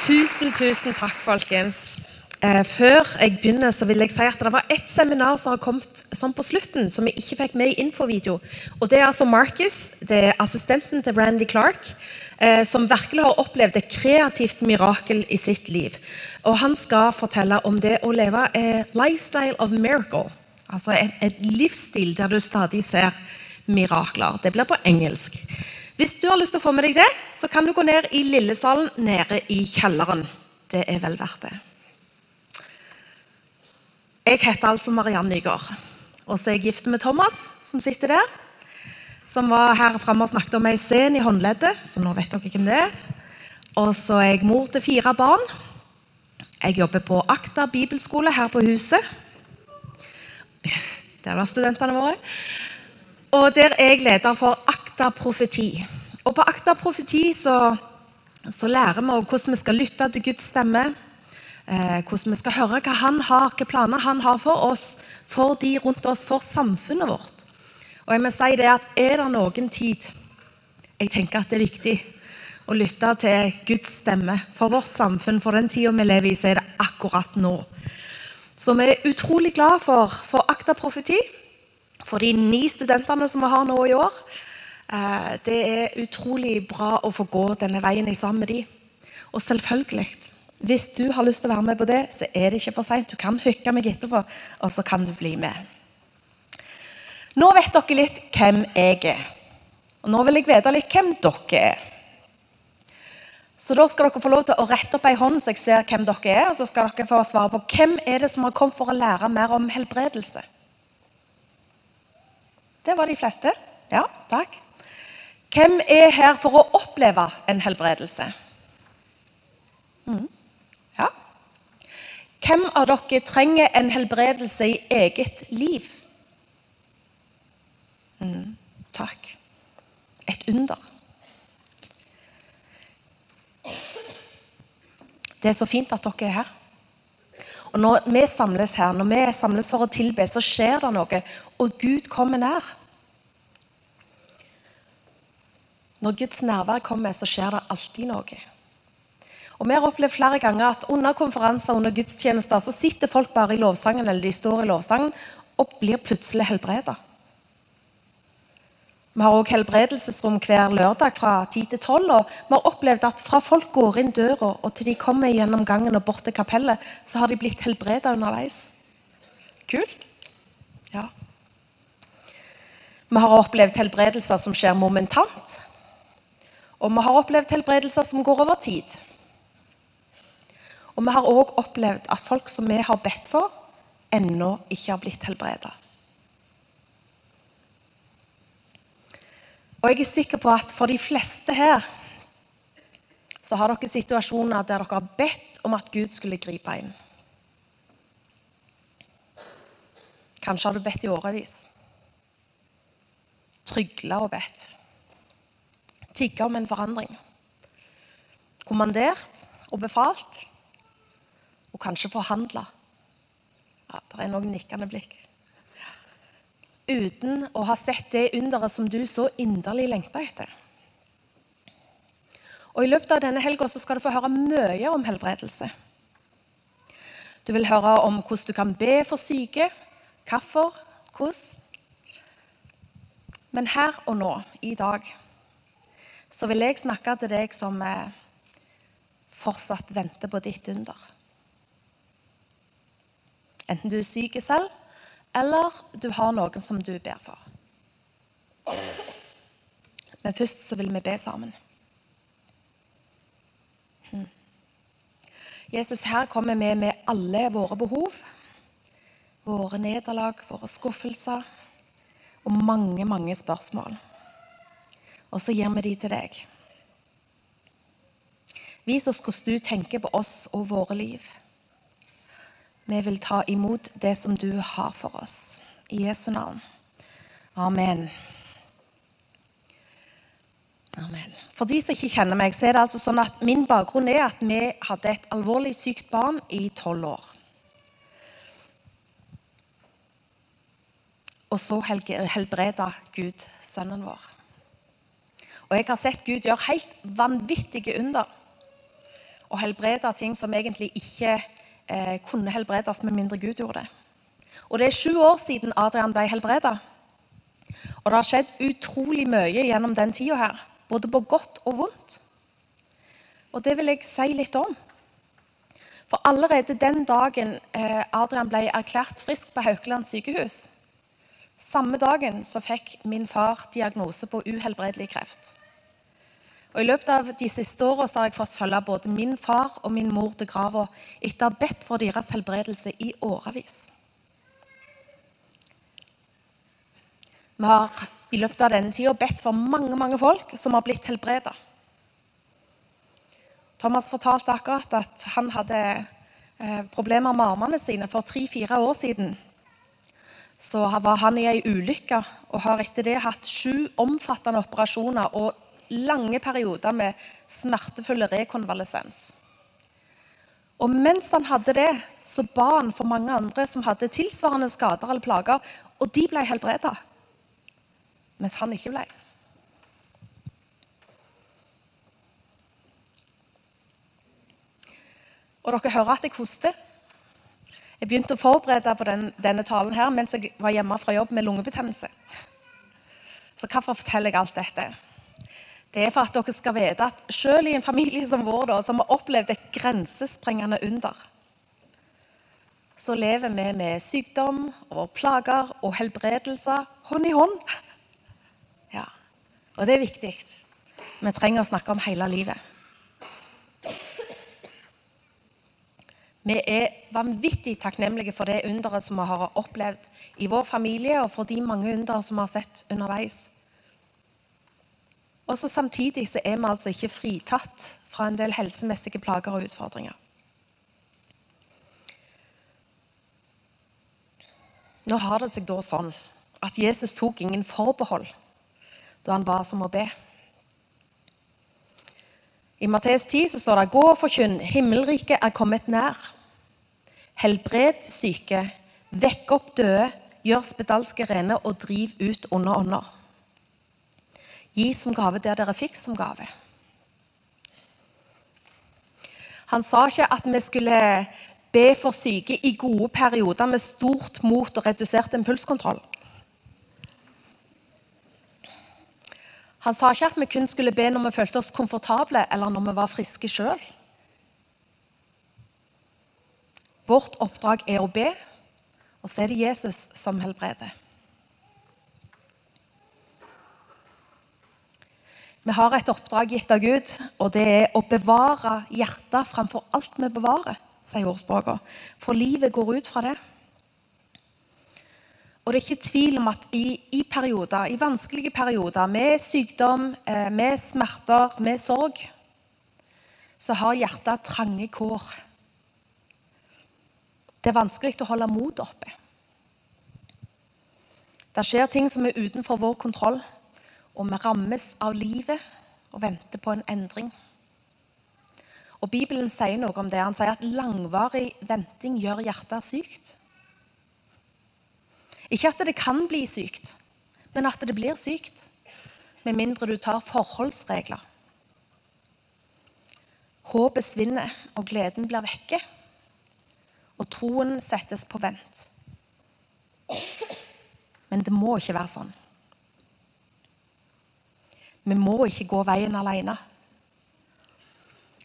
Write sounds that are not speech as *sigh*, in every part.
Tusen, tusen takk, folkens. Eh, før jeg begynner, så vil jeg si at det var ett seminar som har kommet sånn på slutten, som vi ikke fikk med i infovideo. Og Det er altså Marcus, det er assistenten til Randy Clark, eh, som virkelig har opplevd et kreativt mirakel i sitt liv. Og Han skal fortelle om det å leve eh, lifestyle of miracle. Altså et, et livsstil der du stadig ser mirakler. Det blir på engelsk. Hvis du har lyst til å få med deg det, så kan du gå ned i Lillesalen nede i kjelleren. Det er vel verdt det. Jeg heter altså Mariann Nygaard. Og så er jeg gift med Thomas, som sitter der. Som var her framme og snakket om ei sen i håndleddet, så nå vet dere hvem det er. Og så er jeg mor til fire barn. Jeg jobber på Akta bibelskole her på huset. Der var studentene våre. Og der er jeg leder for Akta profeti. Og på Akta profeti så, så lærer vi hvordan vi skal lytte til Guds stemme. Eh, hvordan vi skal høre hva han har, hvilke planer han har for oss, for de rundt oss, for samfunnet vårt. Og jeg må si det at Er det noen tid jeg tenker at det er viktig å lytte til Guds stemme for vårt samfunn, for den tida vi lever i, så er det akkurat nå. Så vi er utrolig glad for, for Akta profeti for de ni studentene som vi har nå i år. Eh, det er utrolig bra å få gå denne veien sammen med dem. Og selvfølgelig, hvis du har lyst til å være med på det, så er det ikke for seint. Du kan hooke meg etterpå, og så kan du bli med. Nå vet dere litt hvem jeg er. Og nå vil jeg vite litt hvem dere er. Så da skal dere få lov til å rette opp ei hånd så jeg ser hvem dere er. Og så skal dere få svare på hvem er det som har kommet for å lære mer om helbredelse. Det var de fleste. Ja, takk. Hvem er her for å oppleve en helbredelse? Mm. Ja. Hvem av dere trenger en helbredelse i eget liv? Mm. Takk. Et under. Det er så fint at dere er her. Og Når vi samles her, når vi samles for å tilbe, så skjer det noe, og Gud kommer nær. Når Guds nærvær kommer, så skjer det alltid noe. Og Vi har opplevd flere ganger at under konferanser under gudstjenester så sitter folk bare i lovsangen eller de står i lovsangen og blir plutselig helbreda. Vi har også helbredelsesrom hver lørdag fra 10 til 12. Og vi har opplevd at fra folk går inn døra og til de kommer gjennom gangen og bort til kapellet, så har de blitt helbreda underveis. Kult? Ja. Vi har opplevd helbredelser som skjer momentant. Og vi har opplevd helbredelser som går over tid. Og vi har òg opplevd at folk som vi har bedt for, ennå ikke har blitt helbreda. Og jeg er sikker på at for de fleste her så har dere situasjoner der dere har bedt om at Gud skulle gripe inn. Kanskje har du bedt i årevis. Trygla og bedt. Tigga om en forandring. Kommandert og befalt. Og kanskje forhandla. Ja, det er noen nikkende blikk uten å ha sett det underet som du så inderlig lengta etter. Og I løpet av denne helga skal du få høre mye om helbredelse. Du vil høre om hvordan du kan be for syke, hvorfor, hvordan. Men her og nå, i dag, så vil jeg snakke til deg som eh, fortsatt venter på ditt under. Enten du er syk selv, eller du har noen som du ber for. Men først så vil vi be sammen. Hmm. Jesus, her kommer vi med alle våre behov, våre nederlag, våre skuffelser og mange, mange spørsmål. Og så gir vi de til deg. Vis oss hvordan du tenker på oss og våre liv. Vi vil ta imot det som du har for oss. I Jesu navn. Amen. Amen. For de som ikke kjenner meg, så er det altså sånn at min bakgrunn er at vi hadde et alvorlig sykt barn i tolv år. Og så helbreda Gud sønnen vår. Og jeg har sett Gud gjøre helt vanvittige under. og helbrede ting som egentlig ikke eh, kunne helbredes med mindre Gud gjorde det. Og Det er sju år siden Adrian ble helbreda. Og det har skjedd utrolig mye gjennom den tida her, både på godt og vondt. Og det vil jeg si litt om. For allerede den dagen eh, Adrian ble erklært frisk på Haukeland sykehus, samme dagen så fikk min far diagnose på uhelbredelig kreft. Og I løpet av de siste åra har jeg fått følge både min far og min mor til grava etter å ha bedt for deres helbredelse i årevis. Vi har i løpet av denne tida bedt for mange mange folk som har blitt helbreda. Thomas fortalte akkurat at han hadde eh, problemer med armene sine for tre-fire år siden. Så var han i ei ulykke og har etter det hatt sju omfattende operasjoner og lange perioder med smertefull rekonvalesens. Og mens han hadde det, så ba han for mange andre som hadde tilsvarende skader eller plager, og de ble helbreda, mens han ikke ble. Og dere hører at jeg hoster. Jeg begynte å forberede på den, denne talen her mens jeg var hjemme fra jobb med lungebetennelse. Så hvorfor forteller jeg alt dette? Det er for at dere skal vite at selv i en familie som vår, da, som har opplevd et grensesprengende under, så lever vi med sykdom og plager og helbredelser hånd i hånd. Ja, Og det er viktig. Vi trenger å snakke om hele livet. Vi er vanvittig takknemlige for det underet som vi har opplevd i vår familie, og for de mange under som vi har sett underveis. Og så Samtidig så er vi altså ikke fritatt fra en del helsemessige plager og utfordringer. Nå har det seg da sånn at Jesus tok ingen forbehold da han ba oss om å be. I Matteus 10 så står det Gå og forkynn, himmelriket er kommet nær. Helbred syke, vekk opp døde, gjør spedalske rene og driv ut onde ånder. Gi som gave der dere fikk som gave. Han sa ikke at vi skulle be for syke i gode perioder med stort mot og redusert impulskontroll. Han sa ikke at vi kun skulle be når vi følte oss komfortable, eller når vi var friske sjøl. Vårt oppdrag er å be, og så er det Jesus som helbreder. Vi har et oppdrag gitt av Gud, og det er å bevare hjertet framfor alt vi bevarer, sier ordspråket. For livet går ut fra det. Og det er ikke tvil om at i, i perioder, i vanskelige perioder, med sykdom, eh, med smerter, med sorg, så har hjertet trange kår. Det er vanskelig å holde motet oppe. Det skjer ting som er utenfor vår kontroll og vi rammes av livet og venter på en endring. Og Bibelen sier noe om det. Han sier at langvarig venting gjør hjertet sykt. Ikke at det kan bli sykt, men at det blir sykt. Med mindre du tar forholdsregler. Håpet svinner, og gleden blir vekke. Og troen settes på vent. Men det må ikke være sånn. Vi må ikke gå veien alene.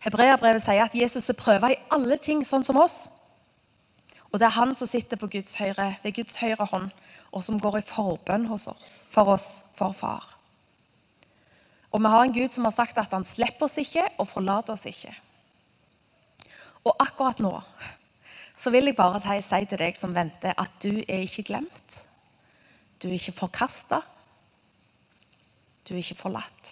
Hebreabrevet sier at Jesus er prøva i alle ting, sånn som oss. Og det er han som sitter på Guds høyre, ved Guds høyre hånd, og som går i forbønn hos oss, for oss, for far. Og vi har en Gud som har sagt at han slipper oss ikke og forlater oss ikke. Og akkurat nå så vil jeg bare si til deg som venter, at du er ikke glemt. Du er ikke forkasta. Du er ikke forlatt.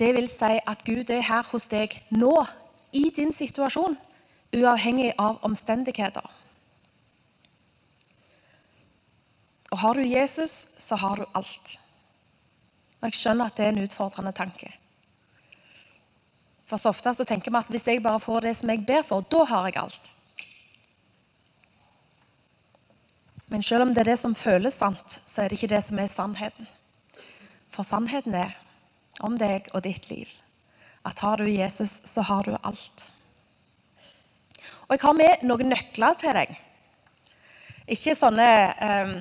Det vil si at Gud er her hos deg nå, i din situasjon, uavhengig av omstendigheter. Og har du Jesus, så har du alt. Og Jeg skjønner at det er en utfordrende tanke. For så ofte så tenker vi at hvis jeg bare får det som jeg ber for, da har jeg alt. Men selv om det er det som føles sant, så er det ikke det som er sannheten. For sannheten er om deg og ditt liv. At har du Jesus, så har du alt. Og jeg har med noen nøkler til deg. Ikke sånne um,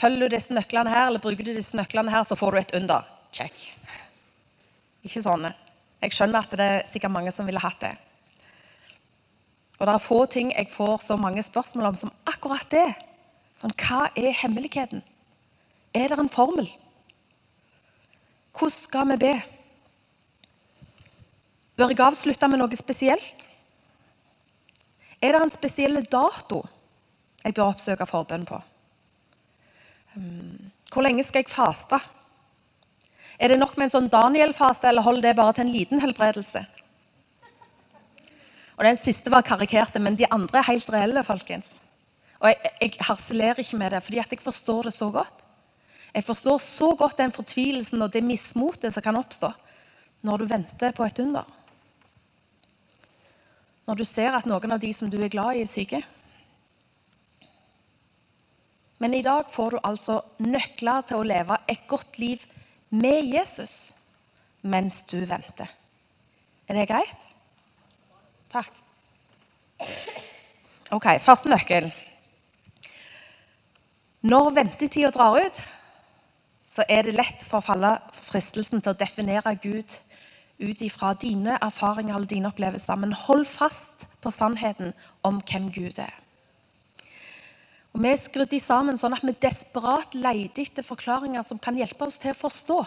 Følger du disse nøklene her, eller bruker du disse nøklene her, så får du et under. Check. Ikke sånne. Jeg skjønner at det er sikkert mange som ville hatt det. Og det er få ting jeg får så mange spørsmål om som akkurat det. Sånn, hva er hemmeligheten? Er det en formel? Hvordan skal vi be? Bør jeg avslutte med noe spesielt? Er det en spesiell dato jeg bør oppsøke forbønn på? Hmm, hvor lenge skal jeg faste? Er det nok med en sånn Daniel-faste, eller holder det bare til en liten helbredelse? Og Den siste var karikerte, men de andre er helt reelle. folkens. Og Jeg, jeg harselerer ikke med det, fordi jeg forstår det så godt. Jeg forstår så godt den fortvilelsen og det mismotet som kan oppstå når du venter på et under. Når du ser at noen av de som du er glad i, er syke. Men i dag får du altså nøkler til å leve et godt liv med Jesus mens du venter. Er det greit? Takk. Ok, Første nøkkel. Når ventetida drar ut, så er det lett for å falle for fristelsen til å definere Gud ut ifra dine erfaringer eller dine opplevelser. Men hold fast på sannheten om hvem Gud er. Og Vi er skrudd sammen sånn at vi desperat leter etter forklaringer som kan hjelpe oss til å forstå.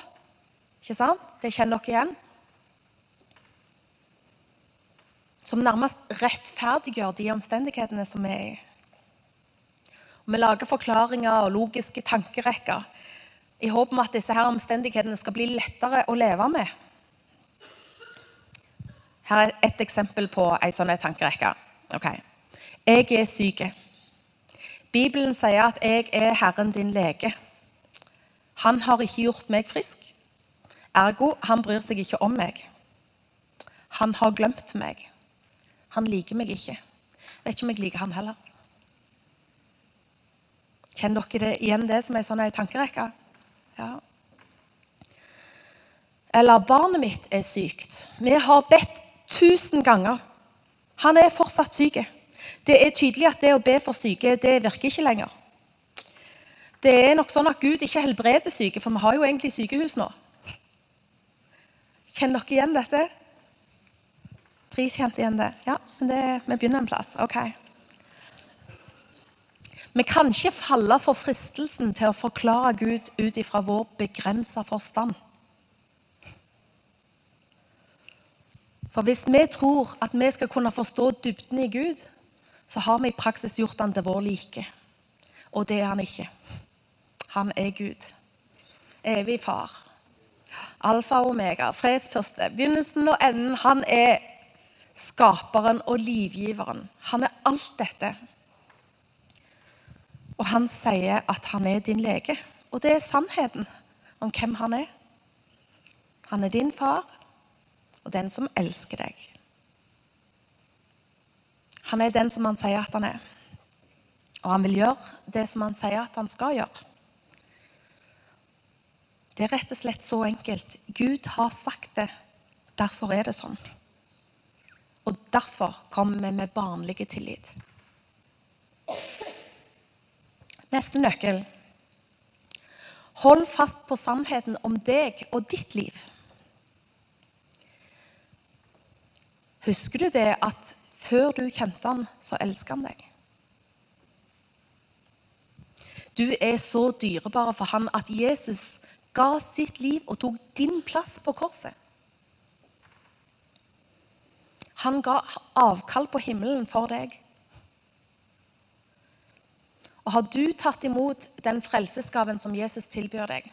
Ikke sant? Det kjenner dere igjen? Som nærmest rettferdiggjør de omstendighetene som vi er i. Vi lager forklaringer og logiske tankerekker i håp om at disse her omstendighetene skal bli lettere å leve med. Her er et eksempel på ei sånn tankerekke. Okay. Jeg er syk. Bibelen sier at jeg er Herren din lege. Han har ikke gjort meg frisk. Ergo, han bryr seg ikke om meg. Han har glemt meg. Han liker meg ikke. Jeg vet ikke om jeg liker han heller. Kjenner dere det igjen det som er sånn ei tankerekke? Ja. Eller 'barnet mitt er sykt'. Vi har bedt tusen ganger. Han er fortsatt syk. Det er tydelig at det å be for syke det virker ikke lenger. Det er nok sånn at Gud ikke helbreder syke, for vi har jo egentlig sykehus nå. Kjenner dere igjen dette? Tre kjente igjen det. Ja, men det, vi begynner en plass. Ok. Vi kan ikke falle for fristelsen til å forklare Gud ut ifra vår begrensa forstand. For hvis vi tror at vi skal kunne forstå dybden i Gud, så har vi i praksis gjort han til vår like. Og det er han ikke. Han er Gud. Evig far. Alfa og omega, fredsførste, begynnelsen og enden. Han er skaperen og livgiveren. Han er alt dette. Og han sier at han er din lege. Og det er sannheten om hvem han er. Han er din far og den som elsker deg. Han er den som han sier at han er. Og han vil gjøre det som han sier at han skal gjøre. Det er rett og slett så enkelt. Gud har sagt det. Derfor er det sånn. Og derfor kommer vi med barnlig tillit. Neste nøkkel. Hold fast på sannheten om deg og ditt liv. Husker du det at før du kjente han, så elsket han deg? Du er så dyrebar for han at Jesus ga sitt liv og tok din plass på korset. Han ga avkall på himmelen for deg. Og har du tatt imot den frelsesgaven som Jesus tilbyr deg,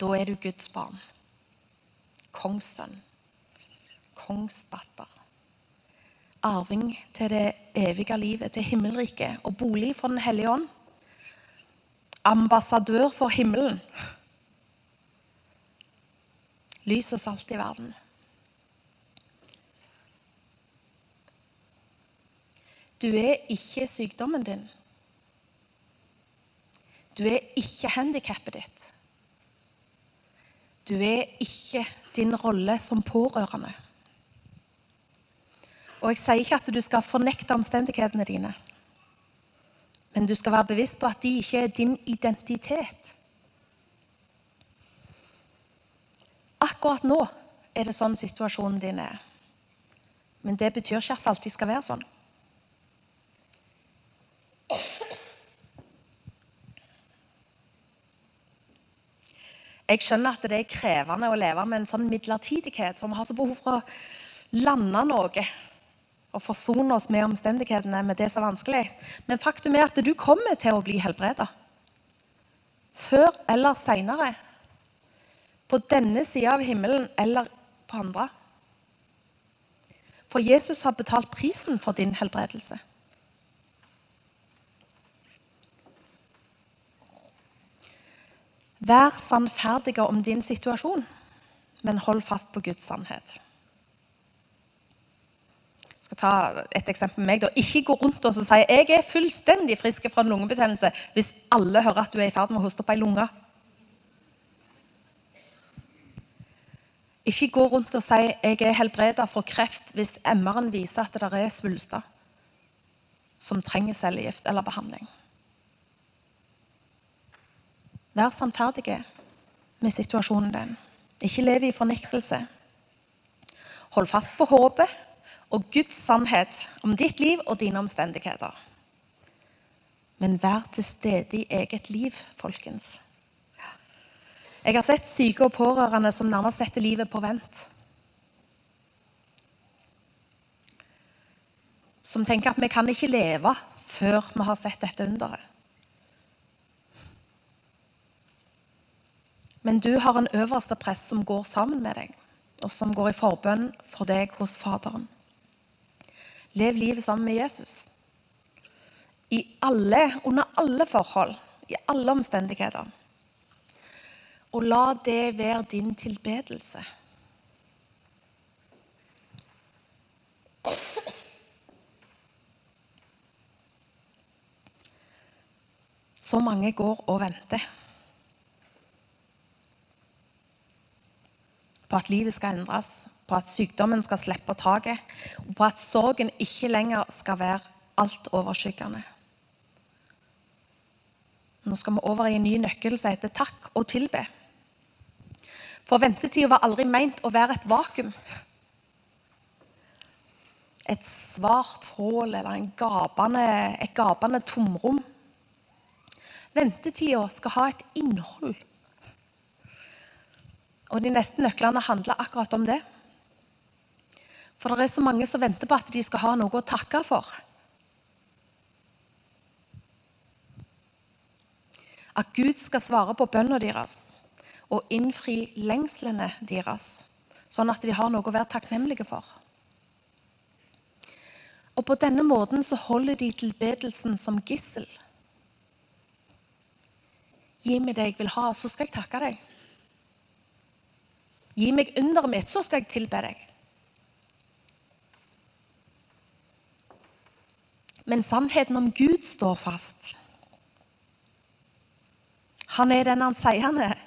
da er du Guds barn. Kongssønn. Kongsdatter. Arving til det evige livet, til himmelriket og bolig for Den hellige ånd. Ambassadør for himmelen. Lys og salt i verden. Du er ikke sykdommen din. Du er ikke handikappet ditt. Du er ikke din rolle som pårørende. Og jeg sier ikke at du skal fornekte omstendighetene dine. Men du skal være bevisst på at de ikke er din identitet. Akkurat nå er det sånn situasjonen din er. Men det betyr ikke at det alltid skal være sånn. Jeg skjønner at det er krevende å leve med en sånn midlertidighet, for vi har så behov for å lande noe og forsone oss med omstendighetene med det som er vanskelig. Men faktum er at du kommer til å bli helbreda. Før eller seinere. På denne sida av himmelen eller på andre. For Jesus har betalt prisen for din helbredelse. Vær sannferdig om din situasjon, men hold fast på Guds sannhet. Jeg skal ta et eksempel med meg. Da. Ikke gå rundt og si jeg er fullstendig frisk fra lungebetennelse hvis alle hører at du er i ferd med å hoste opp ei lunge. Ikke gå rundt og si jeg er helbreda for kreft hvis MR-en viser at det er svulster som trenger cellegift eller behandling. Vær sannferdig med situasjonen din. Ikke lev i fornektelse. Hold fast på håpet og Guds sannhet om ditt liv og dine omstendigheter. Men vær til stede i eget liv, folkens. Jeg har sett syke og pårørende som nærmest setter livet på vent. Som tenker at vi kan ikke leve før vi har sett dette underet. Men du har en øverste prest som går sammen med deg, og som går i forbønn for deg hos Faderen. Lev livet sammen med Jesus. I alle, under alle forhold, i alle omstendigheter. Og la det være din tilbedelse. Så mange går og venter. På at livet skal endres, på at sykdommen skal slippe taket, og på at sorgen ikke lenger skal være altoverskyggende. Nå skal vi over i en ny nøkkel som heter takk og tilbe. For ventetida var aldri meint å være et vakuum. Et svart hull eller gapende, et gapende tomrom. Ventetida skal ha et innhold. Og de neste nøklene handler akkurat om det. For det er så mange som venter på at de skal ha noe å takke for. At Gud skal svare på bønna deres og innfri lengslene deres, sånn at de har noe å være takknemlige for. Og På denne måten så holder de tilbedelsen som gissel. Gi meg det jeg vil ha, så skal jeg takke deg. Gi meg underet mitt, så skal jeg tilbe deg. Men sannheten om Gud står fast. Han er den han sier han er.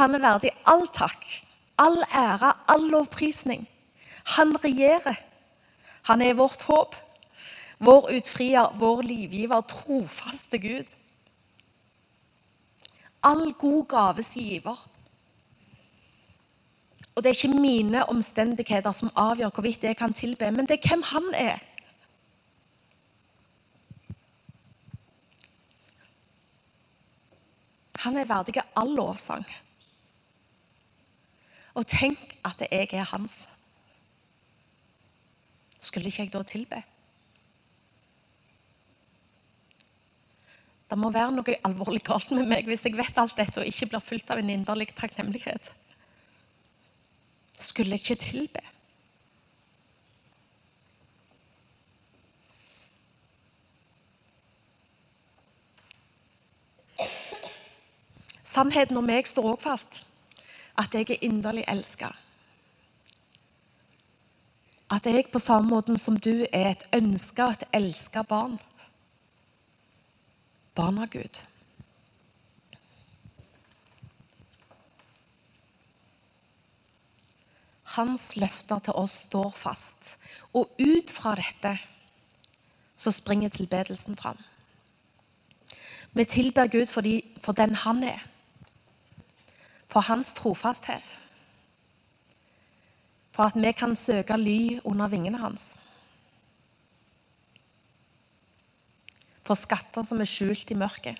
Han er verdig all takk, all ære, all lovprisning. Han regjerer. Han er vårt håp, vår utfrier, vår livgiver, trofaste Gud. All god gaves giver. Og det er ikke mine omstendigheter som avgjør hvorvidt jeg kan tilbe, men det er hvem han er. Han er verdig av all lovsang. Og tenk at jeg er hans. Skulle ikke jeg da tilbe? Det må være noe alvorlig galt med meg hvis jeg vet alt dette og ikke blir fulgt av en inderlig takknemlighet skulle ikke tilbe. Sannheten om meg står også fast. At jeg er inderlig elska. At jeg på samme måte som du er et ønska og et elska barn. Barn av Gud. Hans løfter til oss står fast. Og ut fra dette så springer tilbedelsen fram. Vi tilber Gud fordi, for den han er, for hans trofasthet. For at vi kan søke ly under vingene hans. For skatter som er skjult i mørket.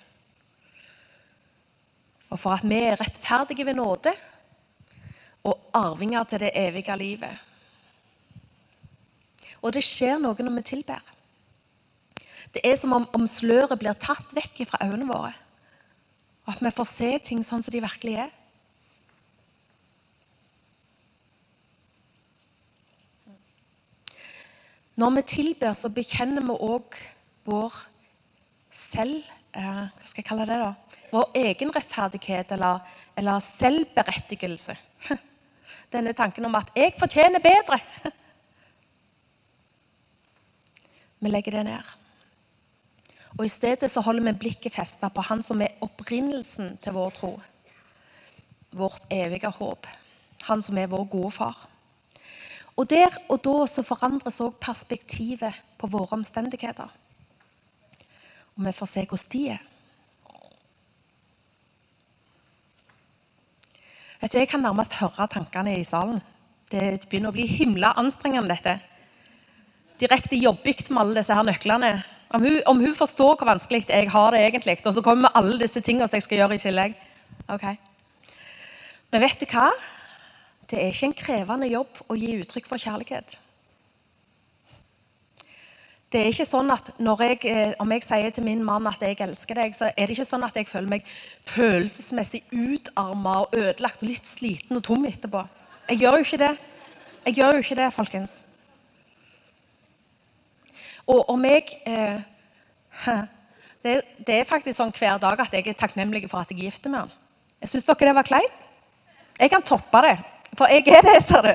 Og for at vi er rettferdige ved nåde og arvinger til det evige livet. Og det skjer noe når vi tilber. Det er som om, om sløret blir tatt vekk fra øynene våre. Og at vi får se ting sånn som de virkelig er. Når vi tilber, så bekjenner vi òg vår selv eh, Hva skal jeg kalle det? da? Vår egen rettferdighet eller, eller selvberettigelse. Denne tanken om at 'jeg fortjener bedre'. Vi legger det ned. Og I stedet så holder vi blikket festet på Han som er opprinnelsen til vår tro. Vårt evige håp. Han som er vår gode far. Og Der og da så forandres òg perspektivet på våre omstendigheter. Og vi får se hvordan de er. Vet du, Jeg kan nærmest høre tankene i salen. Det begynner å bli himla anstrengende, dette. Direkte jobbig med alle disse her nøklene. Om hun, om hun, forstår hvor vanskelig jeg har det egentlig, og så kommer alle disse tingene som jeg skal gjøre i tillegg. Ok. Men vet du hva? Det er ikke en krevende jobb å gi uttrykk for kjærlighet. Det er ikke sånn at jeg, eh, Om jeg sier til min mann at jeg elsker deg, så er det ikke sånn at jeg føler meg følelsesmessig utarma og ødelagt og litt sliten og tom etterpå. Jeg gjør jo ikke det. Jeg gjør jo ikke det, folkens. Og om jeg eh, *laughs* det, det, er faktisk sånn hver dag at jeg er takknemlig for at jeg gifter med han. Jeg Syns dere det var kleint? Jeg kan toppe det. For jeg er det, sa du.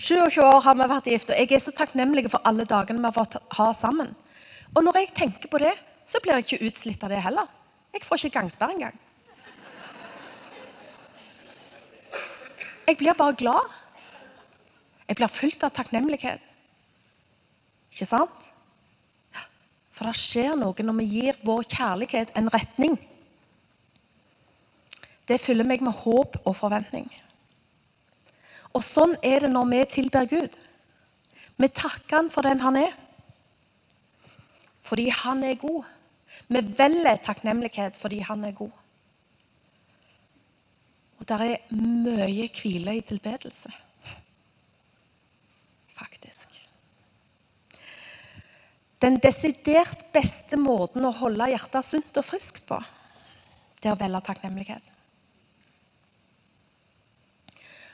27 år har vi vært gift, og jeg er så takknemlig for alle dagene vi har fått ha sammen. Og når jeg tenker på det, så blir jeg ikke utslitt av det heller. Jeg får ikke gangsperre engang. Jeg blir bare glad. Jeg blir fylt av takknemlighet. Ikke sant? For det skjer noe når vi gir vår kjærlighet en retning. Det fyller meg med håp og forventning. Og sånn er det når vi tilber Gud. Vi takker Han for den Han er. Fordi Han er god. Vi velger takknemlighet fordi Han er god. Og der er mye hvile i tilbedelse. Faktisk. Den desidert beste måten å holde hjertet sunt og friskt på, det er å velge takknemlighet.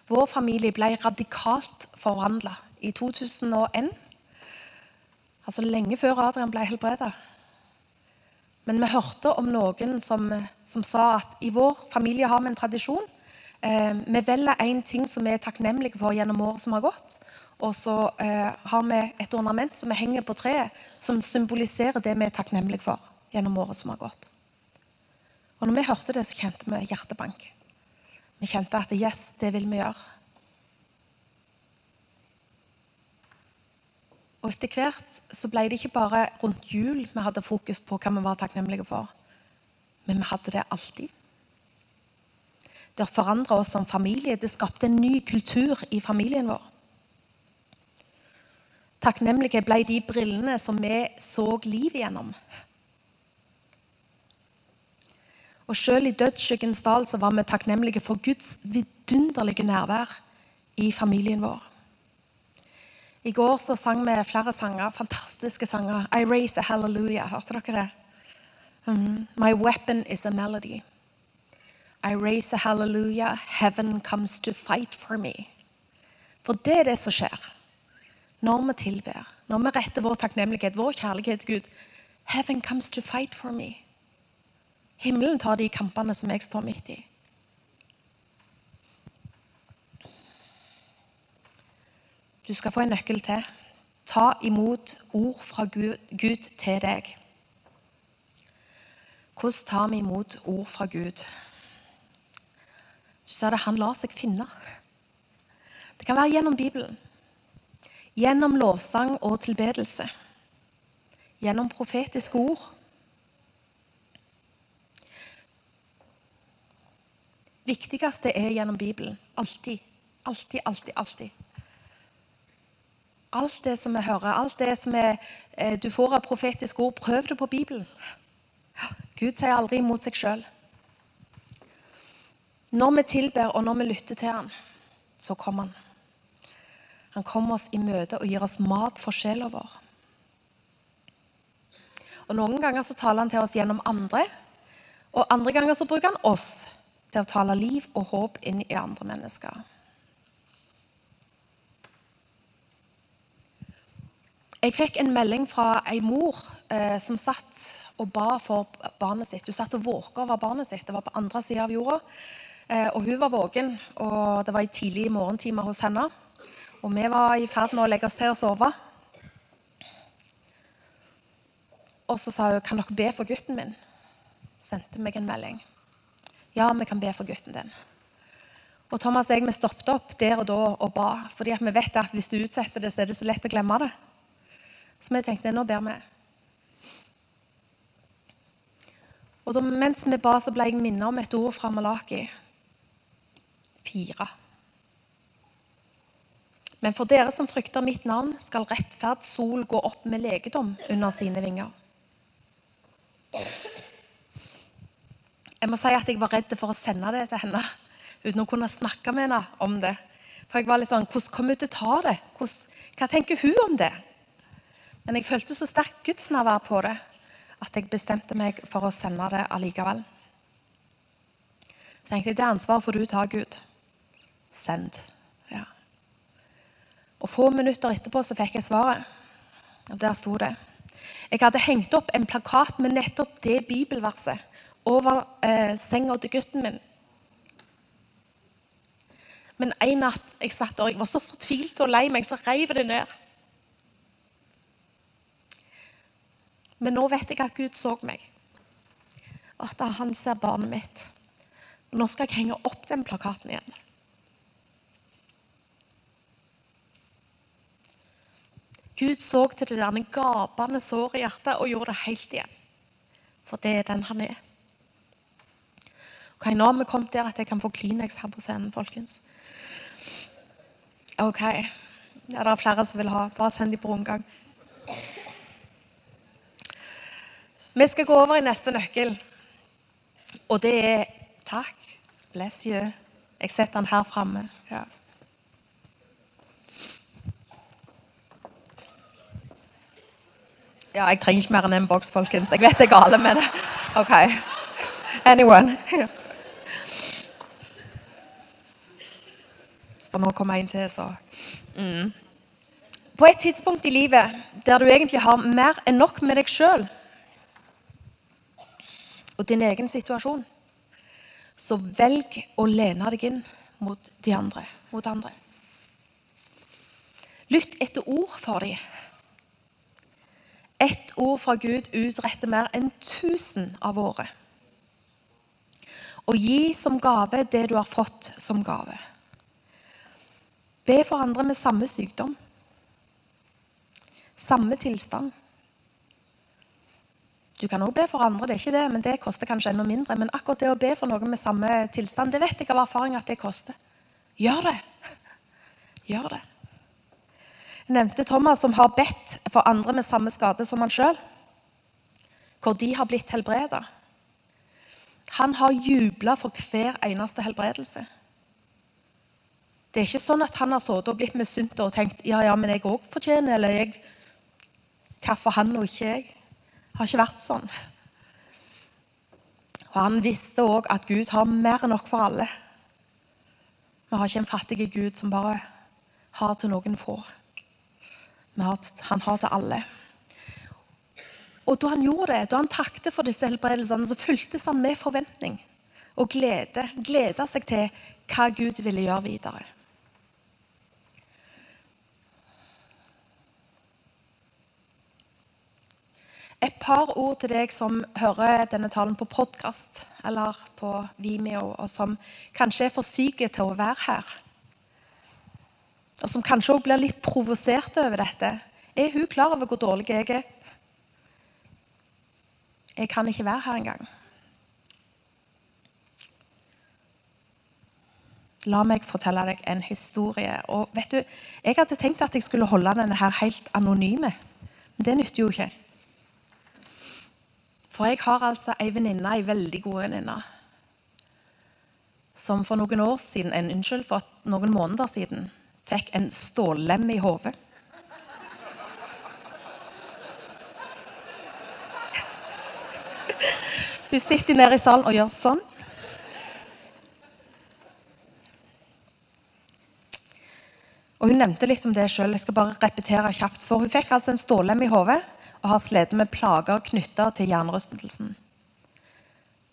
Vår familie ble radikalt forvandla i 2001. Altså lenge før Adrian ble helbreda. Men vi hørte om noen som, som, sa at i vår familie har vi en tradisjon. Eh, vi velger én ting som vi er takknemlige for gjennom året som har gått. Og så eh, har vi et ornament som vi henger på treet, som symboliserer det vi er takknemlige for gjennom året som har gått. Og når vi hørte det, så kjente vi hjertebank. Vi kjente at yes, det vil vi gjøre. Og etter hvert så ble det ikke bare rundt jul vi hadde fokus på hva vi var takknemlige for, men vi hadde det alltid. Det forandra oss som familie. Det skapte en ny kultur i familien vår. Takknemlige ble de brillene som vi så livet gjennom. Og Selv i dødsskyggens dal så var vi takknemlige for Guds vidunderlige nærvær i familien vår. I går så sang vi flere sanger, fantastiske sanger. I raise a hallelujah. Hørte dere det? Mm. My weapon is a melody. I raise a hallelujah. Heaven comes to fight for me. For det er det som skjer når vi tilber, når vi retter vår takknemlighet, vår kjærlighet til Gud Heaven comes to fight for me. Himmelen tar de kampene som jeg står midt i. Du skal få en nøkkel til. Ta imot ord fra Gud, til deg. Hvordan tar vi imot ord fra Gud? Du ser det, Han lar seg finne. Det kan være gjennom Bibelen. Gjennom lovsang og tilbedelse. Gjennom profetiske ord. Viktigste er gjennom Bibelen. Alltid. Alltid, alltid, alltid. Alt det som vi hører, alt det som er, eh, du får av profetiske ord, prøv det på Bibelen. Gud sier aldri imot seg sjøl. Når vi tilber og når vi lytter til Han, så kommer Han. Han kommer oss i møte og gir oss mat for sjela vår. Og Noen ganger så taler han til oss gjennom andre, og andre ganger så bruker han oss til å tale liv og håp inn i andre mennesker. Jeg fikk en melding fra ei mor eh, som satt og ba for barnet sitt. Hun satt og våka over barnet sitt. Det var på andre sida av jorda. Eh, og hun var våken, og det var i tidlig morgentime hos henne. Og vi var i ferd med å legge oss til å sove. Og så sa hun kan dere be for gutten min. Sendte meg en melding. Ja, vi kan be for gutten din. Og Thomas og jeg vi stoppet opp der og da og ba, fordi vi vet at hvis du utsetter det, så er det så lett å glemme det. Så vi tenkte nå ber vi. Og da, Mens vi ba, så ble jeg minnet om et ord fra Malaki. Fire. Men for dere som frykter mitt navn, skal rettferd sol gå opp med legedom under sine vinger. Jeg må si at jeg var redd for å sende det til henne uten å kunne snakke med henne om det. For jeg var litt sånn Hvordan kommer hun til å ta det? Hvordan, hva tenker hun om det? Men jeg følte så sterkt gudsnærvær på det at jeg bestemte meg for å sende det allikevel. Så tenkte jeg det ansvaret får du ta, Gud. Send. Ja. Og Få minutter etterpå så fikk jeg svaret. Og Der sto det. Jeg hadde hengt opp en plakat med nettopp det bibelverset over eh, senga til gutten min. Men en natt jeg satt og jeg var så fortvilt og lei meg, så reiv det ned. Men nå vet jeg at Gud så meg, og at han ser barnet mitt. Nå skal jeg henge opp den plakaten igjen. Gud så til det der gapende såret i hjertet og gjorde det helt igjen. For det er den han er. Ok, Nå har vi kommet der at jeg kan få Kleenex her på scenen, folkens. Ok. Ja, det er flere som vil ha. Bare send dem på rundgang. Vi skal gå over i neste nøkkel, og det er takk. Bless you. Jeg setter den her framme. Ja. ja. jeg trenger ikke mer enn en boks, folkens. Jeg vet det er gale med det. OK. Anyone? Det nå kommer en til, så mm. På et tidspunkt i livet der du egentlig har mer enn nok med deg sjøl og din egen situasjon, så velg å lene deg inn mot de andre. Mot andre. Lytt etter ord for dem. Ett ord fra Gud utretter mer enn tusen av våre. Og gi som gave det du har fått som gave. Be for andre med samme sykdom, samme tilstand. Du kan også be for andre, det er ikke det, men det koster kanskje enda mindre. Men akkurat det å be for noen med samme tilstand, det vet jeg av erfaring at det koster. Gjør det! *laughs* Gjør det. Jeg nevnte Thomas som har bedt for andre med samme skade som han sjøl. Hvor de har blitt helbreda. Han har jubla for hver eneste helbredelse. Det er ikke sånn at han har sittet og blitt misunnet og tenkt ja, ja, men jeg òg fortjener eller jeg, Hvorfor han og ikke jeg? Det har ikke vært sånn. Og Han visste òg at Gud har mer enn nok for alle. Vi har ikke en fattig Gud som bare har til noen få. han har til alle. Og Da han gjorde det, da han takte for disse helbredelsene, så fulgtes han med forventning og glede. Gleda seg til hva Gud ville gjøre videre. Et par ord til deg som hører denne talen på podkast eller på Vimeo, og som kanskje er for syke til å være her. og som kanskje også blir litt provosert over dette, er hun klar over hvor dårlig jeg er. Jeg kan ikke være her engang. La meg fortelle deg en historie. Og vet du, Jeg hadde tenkt at jeg skulle holde denne her helt anonyme, men det nytter jo ikke. For jeg har altså ei venninne, ei veldig god venninne, som for noen år siden, en, unnskyld, for noen måneder siden fikk en stållem i hodet. Hun sitter nede i salen og gjør sånn. Og Hun nevnte litt om det sjøl. Jeg skal bare repetere kjapt. For hun fikk altså en stålem i hodet og har slitt med plager knytta til hjernerystelsen.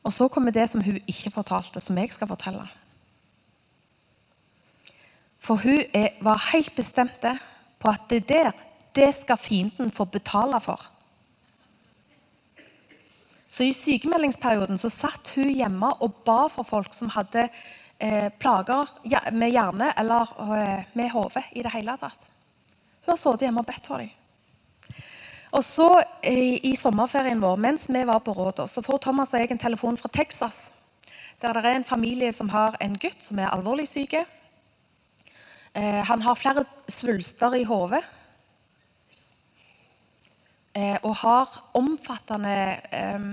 Og så kommer det som hun ikke fortalte, som jeg skal fortelle. For hun er, var helt bestemt på at det der, det skal fienden få betale for. Så i sykemeldingsperioden så satt hun hjemme og ba for folk som hadde eh, plager med hjerne eller eh, med hode i det hele tatt. Hun har sittet hjemme og bedt for dem. Og så i, i, sommerferien vår, mens vi var på Rådås, så får Thomas og jeg en telefon fra Texas. Der det er en familie som har en gutt som er alvorlig syk. Eh, han har flere svulster i hodet. Eh, og har omfattende eh,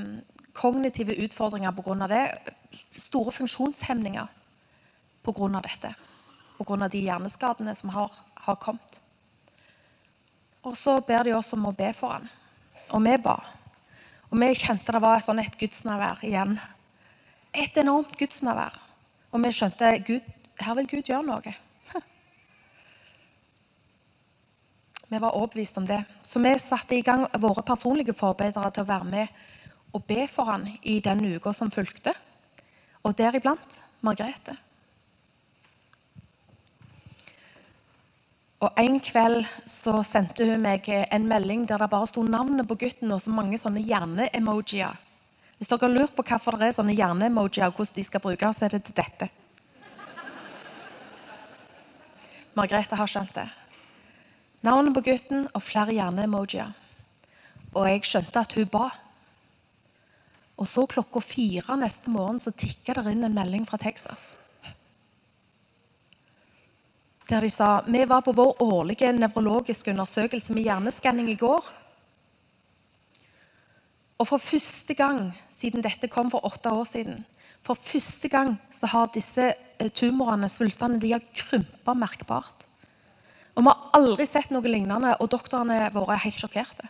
kognitive utfordringer pga. det. Store funksjonshemninger pga. dette. Pga. de hjerneskadene som har, har, kommet. Og så ber de oss om å be for han. Og vi ba. Og vi kjente det var sånn et gudsnærvær igjen. Et enormt gudsnærvær. Og vi skjønte Gud, her vil Gud gjøre noe. *laughs* Vi var overbevist om det. Så vi satte i gang våre personlige forberedere til å være med og be for han i den uka som fulgte. Og deriblant Margrethe. Og En kveld så sendte hun meg en melding der det bare sto navnet på gutten og så mange sånne hjerne-emojier. Hvis dere har lurt på hvorfor det er sånne hjerne-emojier og hvordan de skal brukes, så er det til dette. Margrethe har skjønt det. Navnet på gutten og flere hjerne-emojier. Og jeg skjønte at hun ba. Og så klokka fire neste morgen så tikka det inn en melding fra Texas. Der de sa vi var på vår årlige nevrologiske undersøkelse med hjerneskanning i går. Og for første gang siden dette kom for åtte år siden, for første gang så har disse eh, tumorene, svulstene, de har krympa merkbart. Og Vi har aldri sett noe lignende, og doktorene våre er helt sjokkerte.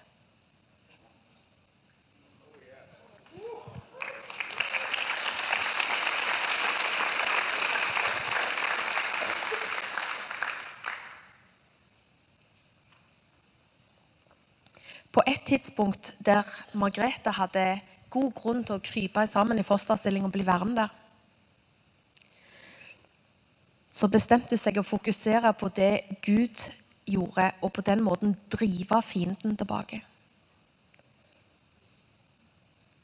På et tidspunkt der Margrethe hadde god grunn til å krype sammen i fosterstilling og bli værende der, så bestemte hun seg å fokusere på det Gud gjorde, og på den måten drive fienden tilbake.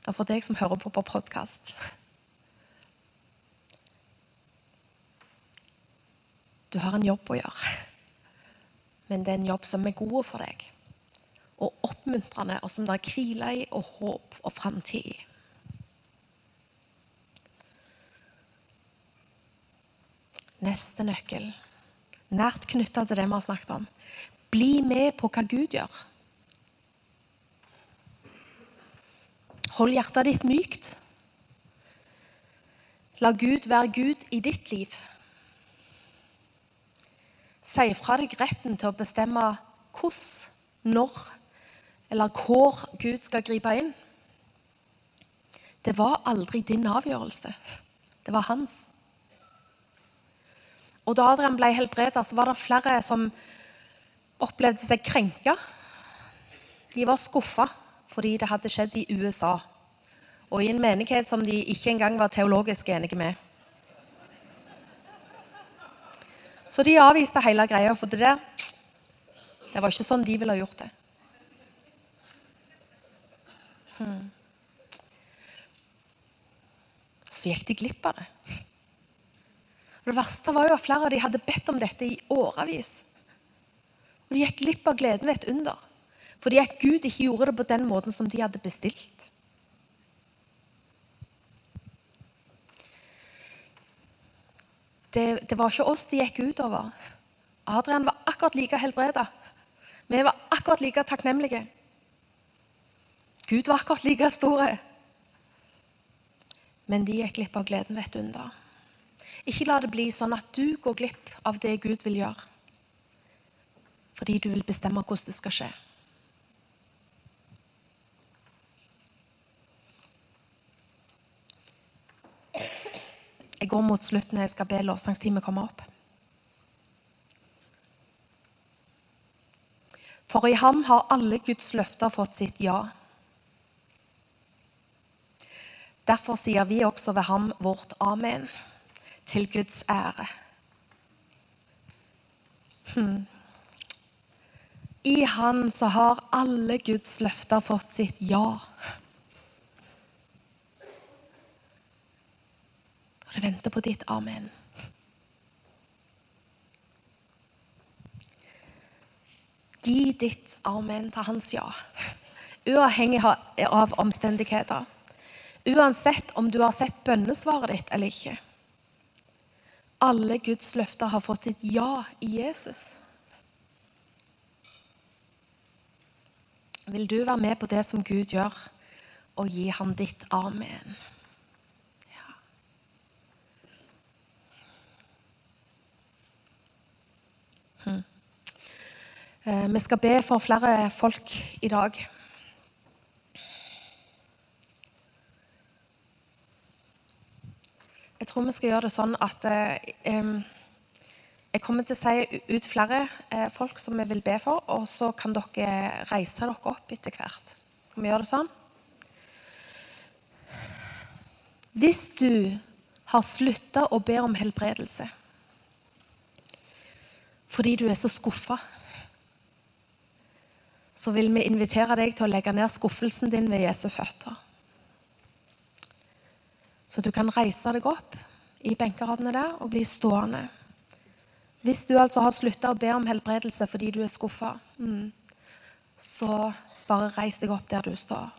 Og for deg som hører på på podkast Du har en jobb å gjøre, men det er en jobb som er god for deg. Og oppmuntrende, og som det er hvile i, og håp og framtid i. Neste nøkkel, nært knytta til det vi har snakket om. Bli med på hva Gud gjør. Hold hjertet ditt mykt. La Gud være Gud i ditt liv. Si fra deg retten til å bestemme hvordan, når eller hvor Gud skal gripe inn. Det var aldri din avgjørelse. Det var hans. Og Da Adrian ble helbredet, så var det flere som opplevde seg krenka. De var skuffa fordi det hadde skjedd i USA, og i en menighet som de ikke engang var teologisk enige med. Så de avviste hele greia, for det der det var ikke sånn de ville gjort det. Så gikk de glipp av det. Og det verste var jo at flere av de hadde bedt om dette i årevis. Og de gikk glipp av gleden ved et under. Fordi at Gud ikke gjorde det på den måten som de hadde bestilt. Det, det var ikke oss de gikk utover. Adrian var akkurat like helbreda. Vi var akkurat like takknemlige. Gud var akkurat like store. Men de gikk glipp av gleden ved et under. Ikke la det bli sånn at du går glipp av det Gud vil gjøre. Fordi du vil bestemme hvordan det skal skje. Jeg går mot slutten. Jeg skal be lovsangsteamet komme opp. For i ham har alle Guds løfter fått sitt ja. Derfor sier vi også ved ham vårt amen, til Guds ære. Hmm. I Han så har alle Guds løfter fått sitt ja. Og det venter på ditt amen. Gi ditt amen til hans ja, uavhengig av omstendigheter. Uansett om du har sett bønnesvaret ditt eller ikke. Alle Guds løfter har fått sitt ja i Jesus. Vil du være med på det som Gud gjør, og gi ham ditt amen? Hm. Eh, vi skal be for flere folk i dag. Jeg tror vi skal gjøre det sånn at eh, jeg kommer til å si ut flere eh, folk som vi vil be for, og så kan dere reise dere opp etter hvert. Kan vi gjøre det sånn? Hvis du har slutta å be om helbredelse fordi du er så skuffa, så vil vi invitere deg til å legge ned skuffelsen din ved Jesu føtter. Så du kan reise deg opp i benkeradene der og bli stående. Hvis du altså har slutta å be om helbredelse fordi du er skuffa, mm, så bare reis deg opp der du står.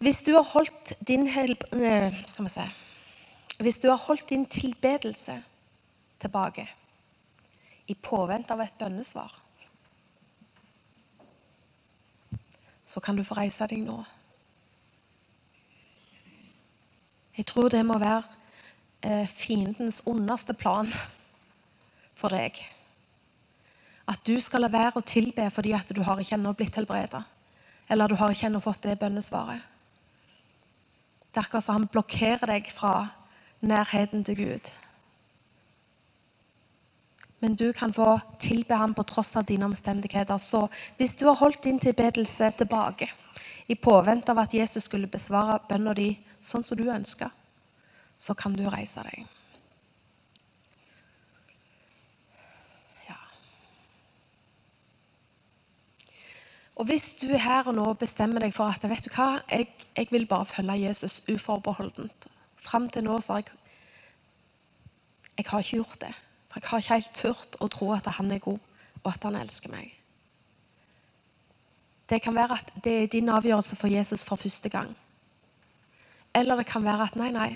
Hvis du har holdt din helb... skal vi se, Hvis du har holdt din tilbedelse tilbake i påvente av et bønnesvar, så kan du få reise deg nå. Jeg tror det må være eh, fiendens underste plan for deg. At du skal la være å tilbe fordi at du har ikke ennå blitt helbreda. Eller du har ikke ennå fått det bønnesvaret. Det er akkurat som han blokkerer deg fra nærheten til Gud. Men du kan få tilbe ham på tross av dine omstendigheter. Så hvis du har holdt din tilbedelse tilbake i påvente av at Jesus skulle besvare bønna di sånn som du ønsker, så kan du reise deg. Og Hvis du her og nå bestemmer deg for at vet du hva, jeg, jeg vil bare følge Jesus uforbeholdent Fram til nå så har jeg, jeg har ikke gjort det. For Jeg har ikke helt turt å tro at han er god, og at han elsker meg. Det kan være at det er din avgjørelse for Jesus for første gang. Eller det kan være at nei, nei,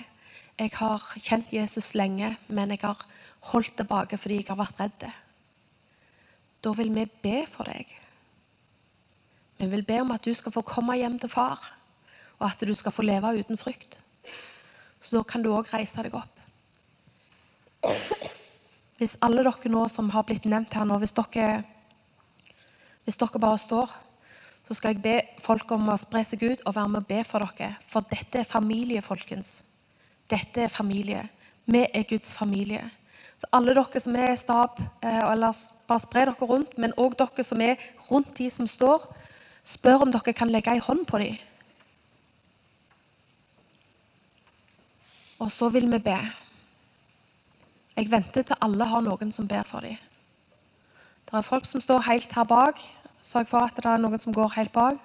jeg har kjent Jesus lenge, men jeg har holdt tilbake fordi jeg har vært redd. Da vil vi be for deg. Vi vil be om at du skal få komme hjem til far, og at du skal få leve uten frykt. Så da kan du òg reise deg opp. Hvis alle dere nå som har blitt nevnt her nå, hvis dere, hvis dere bare står, så skal jeg be folk om å spre seg ut og være med og be for dere. For dette er familie, folkens. Dette er familie. Vi er Guds familie. Så alle dere som er stab, eh, eller bare spre dere rundt, men òg dere som er rundt de som står, spør om dere kan legge ei hånd på dem. Og så vil vi be. Jeg venter til alle har noen som ber for dem. Det er folk som står helt her bak. Sørg for at det er noen som går helt bak.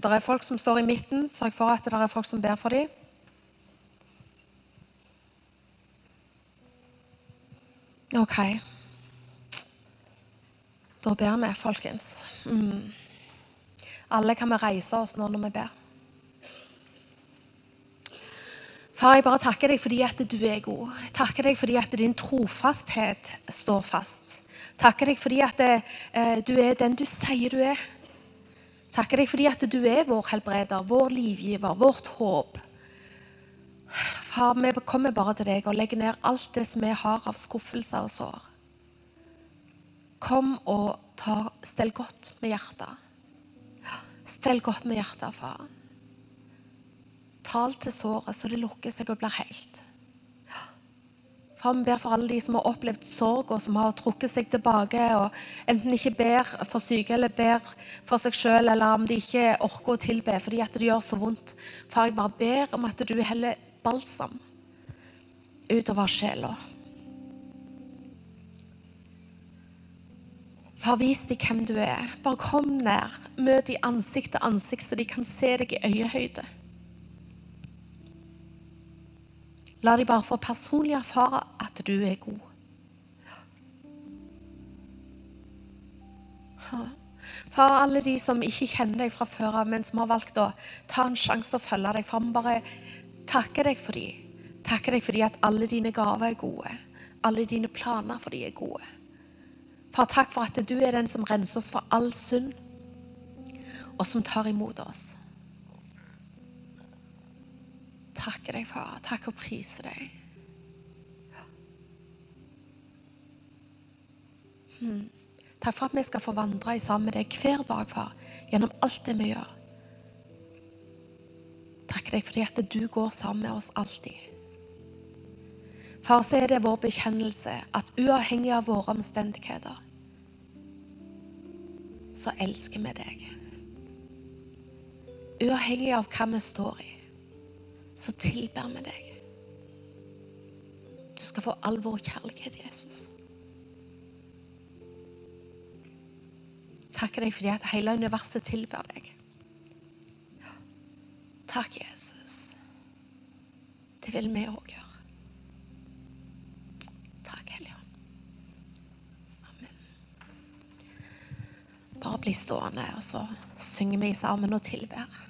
Det er folk som står i midten. Sørg for at det er folk som ber for dem. Ok. Da ber vi, folkens. Mm. Alle kan vi reise oss nå når vi ber. Far, jeg bare takker deg fordi at du er god. Jeg takker deg fordi at din trofasthet står fast. Takker deg fordi at eh, du er den du sier du er. Takker deg fordi at du er vår helbreder, vår livgiver, vårt håp. Far, vi kommer bare til deg og legger ned alt det som vi har av skuffelser og sår. Kom og ta, stell godt med hjertet. Stell godt med hjertet, far. Tal til såret så det lukker seg og blir helt. Far, vi ber for alle de som har opplevd sorg, og som har trukket seg tilbake, og enten ikke ber for syke eller ber for seg sjøl, eller om de ikke orker å tilbe fordi at det gjør så vondt. Far, jeg bare ber om at du heller balsam utover sjela. Far, vis dem hvem du er. Bare kom nær. Møt dem ansikt til ansikt, så de kan se deg i øyehøyde. La de bare få personlig erfare at du er god. Far, alle de som ikke kjenner deg fra før av, men som har valgt å ta en sjanse og følge deg fram, bare takke deg for dem. Takke deg fordi at alle dine gaver er gode. Alle dine planer for dem er gode. Far, takk for at du er den som renser oss for all synd, og som tar imot oss. Takker deg, far. Takk og priser deg. Hmm. Takk for at vi skal få vandre sammen med deg hver dag, far, gjennom alt det vi gjør. Takker deg fordi at du går sammen med oss alltid. Far, så er det vår bekjennelse at uavhengig av våre omstendigheter, så elsker vi deg. Uavhengig av hva vi står i, så tilber vi deg. Du skal få all vår kjærlighet, Jesus. Takker deg fordi at hele universet tilber deg. Takk, Jesus. Det vil vi òg gjøre. Takk, Hellige Amen. Bare bli stående, og så synger vi sammen og tilber.